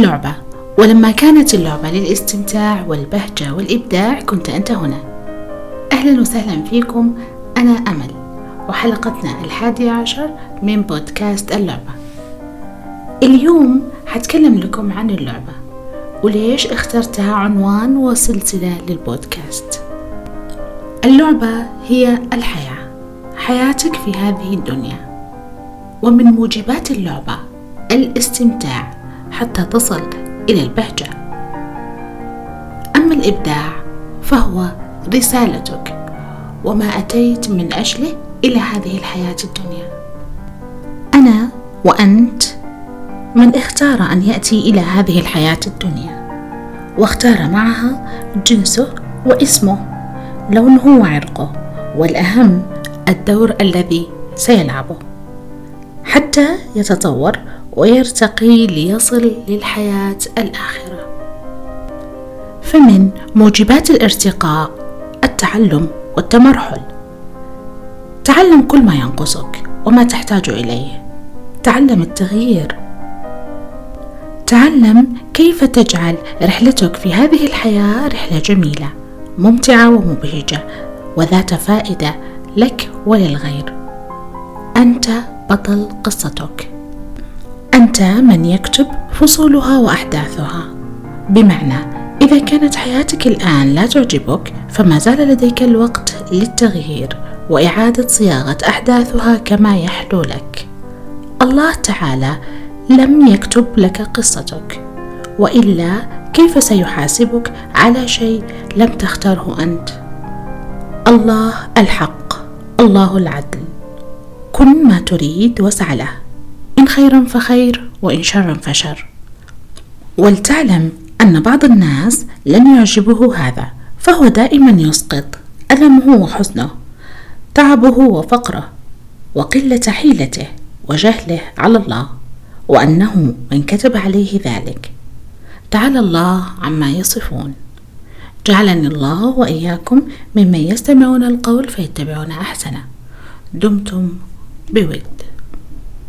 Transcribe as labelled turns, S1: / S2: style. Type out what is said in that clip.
S1: اللعبة ولما كانت اللعبة للاستمتاع والبهجة والإبداع كنت أنت هنا. أهلا وسهلا فيكم. أنا أمل. وحلقتنا الحادية عشر من بودكاست اللعبة. اليوم حتكلم لكم عن اللعبة. وليش اخترتها عنوان وسلسلة للبودكاست. اللعبة هي الحياة. حياتك في هذه الدنيا. ومن موجبات اللعبة الاستمتاع. حتى تصل إلى البهجة. أما الإبداع فهو رسالتك وما أتيت من أجله إلى هذه الحياة الدنيا. أنا وأنت من اختار أن يأتي إلى هذه الحياة الدنيا واختار معها جنسه واسمه لونه وعرقه والأهم الدور الذي سيلعبه. حتى يتطور ويرتقي ليصل للحياة الآخرة. فمن موجبات الارتقاء التعلم والتمرحل. تعلم كل ما ينقصك وما تحتاج إليه. تعلم التغيير. تعلم كيف تجعل رحلتك في هذه الحياة رحلة جميلة ممتعة ومبهجة وذات فائدة لك وللغير. أنت بطل قصتك. أنت من يكتب فصولها وأحداثها. بمعنى إذا كانت حياتك الآن لا تعجبك فما زال لديك الوقت للتغيير وإعادة صياغة أحداثها كما يحلو لك. الله تعالى لم يكتب لك قصتك وإلا كيف سيحاسبك على شيء لم تختاره أنت؟ الله الحق الله العدل. كن ما تريد واسع له. خيرا فخير وإن شرا فشر. ولتعلم أن بعض الناس لن يعجبه هذا فهو دائما يسقط. ألمه وحزنه تعبه وفقره وقلة حيلته وجهله على الله وأنه من كتب عليه ذلك. تعالى الله عما يصفون. جعلني الله وإياكم ممن يستمعون القول فيتبعون أحسنه. دمتم بود.